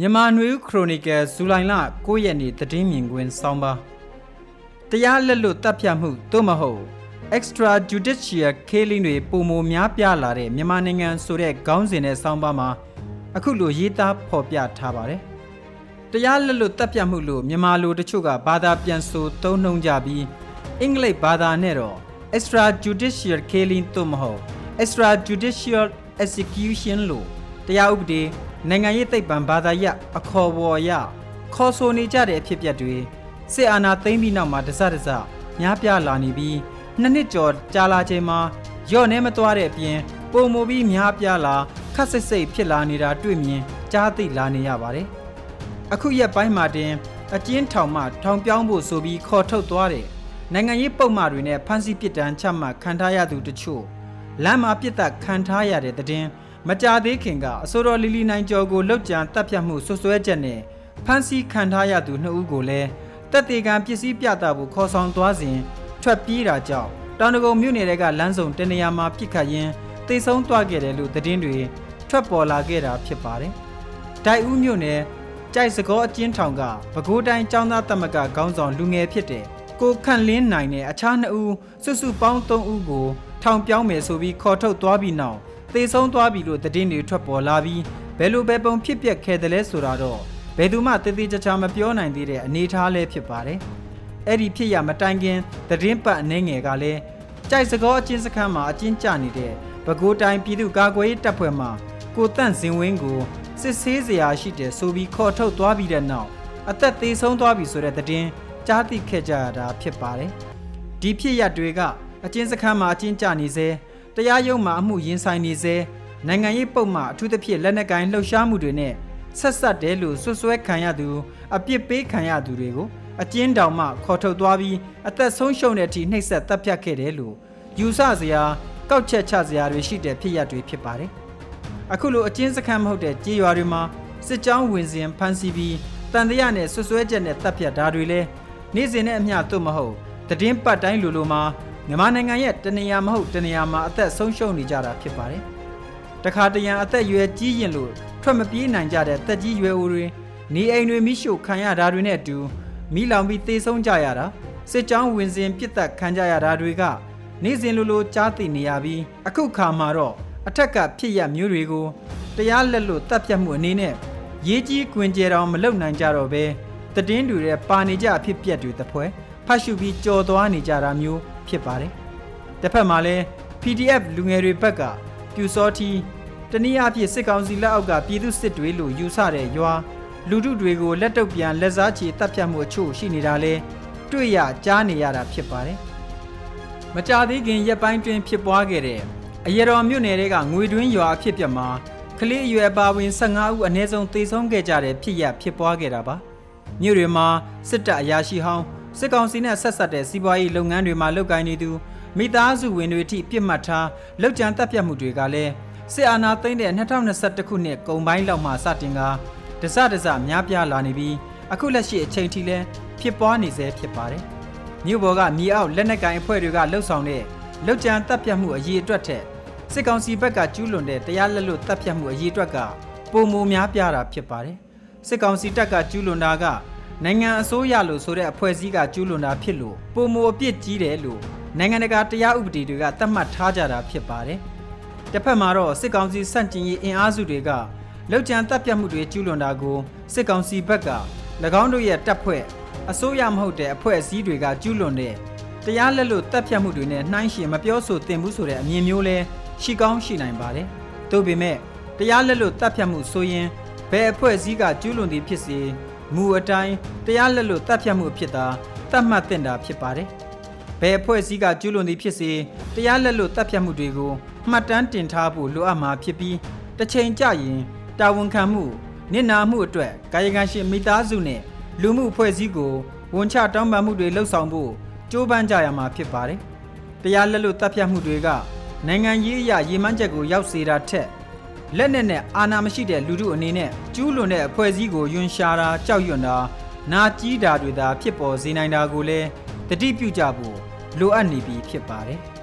မြန်မာနွေဦးခရိုနီကယ်ဇူလိုင်လ9ရက်နေ့သတင်းမြင်ကွင်းဆောင်းပါတရားလက်လွတ်တပ်ဖြတ်မှုသို့မဟုတ် extra judicial killing တွေပုံမများပြလာတဲ့မြန်မာနိုင်ငံဆိုတဲ့ခေါင်းစဉ်နဲ့ဆောင်းပါမှာအခုလိုရေးသားဖော်ပြထားပါတယ်တရားလက်လွတ်တပ်ဖြတ်မှုလို့မြန်မာလူတချို့ကဘာသာပြန်ဆိုသုံးနှုံကြပြီးအင်္ဂလိပ်ဘာသာနဲ့တော့ extra judicial killing သို့မဟုတ် extra judicial execution လို့တရားဥပဒေ နိုင်ငံရေးသိပ္ပံဘာသာရပ်အခေါ်အဝေါ်ရခေါ်ဆိုနေကြတဲ့အဖြစ်အပျက်တွေစစ်အာဏာသိမ်းပြီးနောက်မှာတစတစများပြားလာနေပြီးနှစ်နှစ်ကျော်ကြာလာချိန်မှာရော့နေမသွားတဲ့အပြင်ပုံမူပြီးများပြားလာခက်ဆစ်စိတ်ဖြစ်လာနေတာတွေ့မြင်ကြားသိလာနေရပါတယ်။အခုရက်ပိုင်းမှာတင်အကျဉ်းထောင်မှထောင်ပြောင်းဖို့ဆိုပြီးခေါ်ထုတ်သွားတဲ့နိုင်ငံရေးပုံမှန်တွေနဲ့ဖမ်းဆီးပစ်ဒဏ်ချမှတ်ခံထားရသူတချို့လမ်းမှာပြစ်ဒဏ်ခံထားရတဲ့တဲ့တင် မကြသေးခင်ကအစိုးရလီလီနိုင်ကျော်ကိုလောက်ကြံတပ်ဖြတ်မှုဆွဆွဲချက်နဲ့ဖမ်းဆီးခံထားရသူနှစ်ဦးကိုလည်းတပ်တေကံပစ္စည်းပြတာဖို့ခေါ်ဆောင်သွားစဉ်ထွက်ပြေးတာကြောင့်တောင်တကုံမြို့နယ်ကလမ်းစုံတနေရာမှာပြစ်ခတ်ရင်းတိတ်ဆုံးသွားခဲ့တယ်လို့သတင်းတွေထွက်ပေါ်လာခဲ့တာဖြစ်ပါတယ်။ဒိုက်ဦးမြို့နယ်ကြိုက်စကောအကျဉ်းထောင်ကပဲခူးတိုင်းចောင်းသားသမဂ္ဂခေါင်းဆောင်လူငယ်ဖြစ်တဲ့ကိုခန့်လင်းနိုင်တဲ့အခြားနှစ်ဦးစုစုပေါင်း၃ဦးကိုထောင်ပြောင်းမယ်ဆိုပြီးခေါ်ထုတ်သွားပြီးနောက် သေဆုံးသွားပြီလို့သတင်းတွေထွက်ပေါ်လာပြီးဘယ်လိုပဲပုံဖြစ်ပျက်ခဲ့တယ်လဲဆိုတာတော့ဘယ်သူမှတည်တည်ကြချာမပြောနိုင်သေးတဲ့အနေအထားလေးဖြစ်ပါတယ်။အဲ့ဒီဖြစ်ရမတိုင်ခင်သတင်းပတ်အနေငယ်ကလည်းကြိုက်စကောအချင်းစခန်းမှာအချင်းကြနေတဲ့ပဲခူးတိုင်းပြည်သူ့ကာကွယ်ရေးတပ်ဖွဲ့မှကိုတန့်စင်ဝင်းကိုစစ်ဆေးစရာရှိတယ်ဆိုပြီးခေါ်ထုတ်သွားပြီးတဲ့နောက်အသက်သေးဆုံးသွားပြီဆိုတဲ့သတင်းကြားသိခဲ့ကြရတာဖြစ်ပါတယ်။ဒီဖြစ်ရတွေကအချင်းစခန်းမှာအချင်းကြနေစေ တရားရုံးမှာအမှုရင်ဆိုင်နေစေနိုင်ငံရေးပုံမှအထူးသဖြင့်လက်နက်ကိုင်လှုပ်ရှားမှုတွေနဲ့ဆက်ဆက်တယ်လို့ဆွဆွဲခံရသူအပြစ်ပေးခံရသူတွေကိုအကျဉ်းတောင်မှခေါ်ထုတ်သွားပြီးအသက်ဆုံးရှုံးတဲ့အထိနှိပ်စက်တပ်ဖြတ်ခဲ့တယ်လို့ယူဆစရာကောက်ချက်ချစရာတွေရှိတဲ့ဖြစ်ရပ်တွေဖြစ်ပါတယ်။အခုလိုအကျဉ်းစခန်းမဟုတ်တဲ့ကြေးရွာတွေမှာစစ်ကြောင်းဝင်စဉ်ဖမ်းဆီးပြီးတန်တရားနဲ့ဆွဆွဲချက်နဲ့တပ်ဖြတ်တာတွေလည်းနေ့စဉ်နဲ့အမျှသို့မဟုတ်တည်င်းပတ်တိုင်းလိုလိုမှာ မြန်မာနိုင်ငံရဲ့တနေရာမဟုတ်တနေရာမှာအသက်ဆုံးရှုံးနေကြတာဖြစ်ပါတယ်။တခါတရံအသက်အရွယ်ကြီးရင်လို့ထွက်မပြေးနိုင်ကြတဲ့တက်ကြီးရွယ်အိုတွေနေအိမ်တွေမိရှို့ခံရတာတွေနဲ့အတူမိလောင်ပြီးသေဆုံးကြရတာစစ်ကြောင်းဝင်စဉ်ပြစ်တက်ခံကြရတာတွေက နေ့စဉ်လိုလိုကြားသိနေရပြီးအခုခါမှာတော့အထက်ကဖြစ်ရမျိုးတွေကိုတရားလက်လို့တပ်ပြတ်မှုအနေနဲ့ရေးကြီးကွင်ကြဲတော်မလုံနိုင်ကြတော့ပဲတည်င်းတွေရဲ့ပါနေကြအဖြစ်ပြက်တွေတပွဲဖတ်ရှုပြီးကြော်သွားနေကြတာမျိုး ဖြစ်ပါတယ်။တစ်ဖက်မှာလည်း PDF လူငယ်တွေဘက်ကပြူစောတီတနည်းအားဖြင့်စစ်ကောင်စီလက်အောက်ကပြည်သူစစ်တွေလို့ယူဆတဲ့ရွာလူထုတွေကိုလက်တုပ်ပြန်လက်စားချေတပ်ဖြတ်မှုအချို့ရှိနေတာလဲတွေ့ရကြားနေရတာဖြစ်ပါတယ်။မကြသေးခင်ရက်ပိုင်းတွင်ဖြစ်ပွားခဲ့တဲ့အရေတော်မြို့နယ်တွေကငွေတွင်းရွာအဖြစ်ပြမှာကလေးအရွယ်ပါဝင်15ဦးအနည်းဆုံးသေဆုံးခဲ့ကြတဲ့ဖြစ်ရဖြစ်ပွားခဲ့တာပါ။မြို့တွေမှာစစ်တပ်အရာရှိဟောင်း စစ်ကောင်စီနဲ့ဆက်ဆက်တဲ့စီးပွားရေးလုပ်ငန်းတွေမှာလုပ်ကိုင်နေသူမိသားစုဝင်တွေအထိပြစ်မှတ်ထားလောက်ကျန်တပ်ပြတ်မှုတွေကလည်းစစ်အာဏာသိမ်းတဲ့2021ခုနှစ်ကုန်ပိုင်းလောက်မှစတင်ကတစတစများပြားလာနေပြီးအခုလက်ရှိအချိန်ထိလည်းဖြစ်ပွားနေဆဲဖြစ်ပါတယ်။မြို့ပေါ်ကမြေအောက်လက်နက်ကိုင်အဖွဲ့တွေကလှုပ်ဆောင်တဲ့လောက်ကျန်တပ်ပြတ်မှုအရေးအတွက်ထက်စစ်ကောင်စီဘက်ကကျူးလွန်တဲ့တရားလက်လွတ်တပ်ဖြတ်မှုအရေးအတွက်ကပုံမများပြားတာဖြစ်ပါတယ်။စစ်ကောင်စီတပ်ကကျူးလွန်တာက နိုင်ငံအစိုးရလို့ဆိုတဲ့အဖွဲ့အစည်းကကျူးလွန်တာဖြစ်လို့ပုံမအပြစ်ကြီးတယ်လို့နိုင်ငံတကာတရားဥပဒေတွေကသတ်မှတ်ထားကြတာဖြစ်ပါတယ်။တစ်ဖက်မှာတော့စစ်ကောင်စီစန့်ကျင်ရေးအင်အားစုတွေကလောက်ကျန်တပ်ပြတ်မှုတွေကျူးလွန်တာကိုစစ်ကောင်စီဘက်က၎င်းတို့ရဲ့တပ်ဖွဲ့အစိုးရမဟုတ်တဲ့အဖွဲ့အစည်းတွေကကျူးလွန်တဲ့တရားလက်လွတ်တပ်ဖြတ်မှုတွေနဲ့နှိုင်းယှဉ်မပြောဆိုသင့်ဘူးဆိုတဲ့အမြင်မျိုးလဲရှိကောင်းရှိနိုင်ပါတယ်။သို့ပေမဲ့တရားလက်လွတ်တပ်ဖြတ်မှုဆိုရင်ဘယ်အဖွဲ့အစည်းကကျူးလွန်သည်ဖြစ်စေ မူအတိုင်းတရားလက်လွတ်တပ်ဖြတ်မှုဖြစ်တာသတ်မှတ်တင်တာဖြစ်ပါတယ်။ဘယ်အဖွဲ့အစည်းကကျူးလွန်သည်ဖြစ်စေတရားလက်လွတ်တပ်ဖြတ်မှုတွေကိုမှတ်တမ်းတင်ထားဖို့လိုအပ်မှာဖြစ်ပြီးတစ်ချိန်ကြရင်တာဝန်ခံမှုနစ်နာမှုအတွက်ကာယကံရှင်မိသားစုနဲ့လူမှုအဖွဲ့အစည်းကိုဝန်ချတောင်းပန်မှုတွေလှုပ်ဆောင်ဖို့ကြိုးပမ်းကြရမှာဖြစ်ပါတယ်။တရားလက်လွတ်တပ်ဖြတ်မှုတွေကနိုင်ငံရေးအရာရည်မှန်းချက်ကိုရောက်စေတာထက် လက်နက်နဲ့အာဏာမရှိတဲ့လူထုအနေနဲ့ကျူးလွန်တဲ့အဖွဲ့အစည်းကိုယွန်ရှာတာကြောက်ရွံ့တာနာကြီးတာတွေသာဖြစ်ပေါ်စေနိုင်တာကိုလည်းတတိပြုကြဖို့လိုအပ်နေပြီဖြစ်ပါတယ်။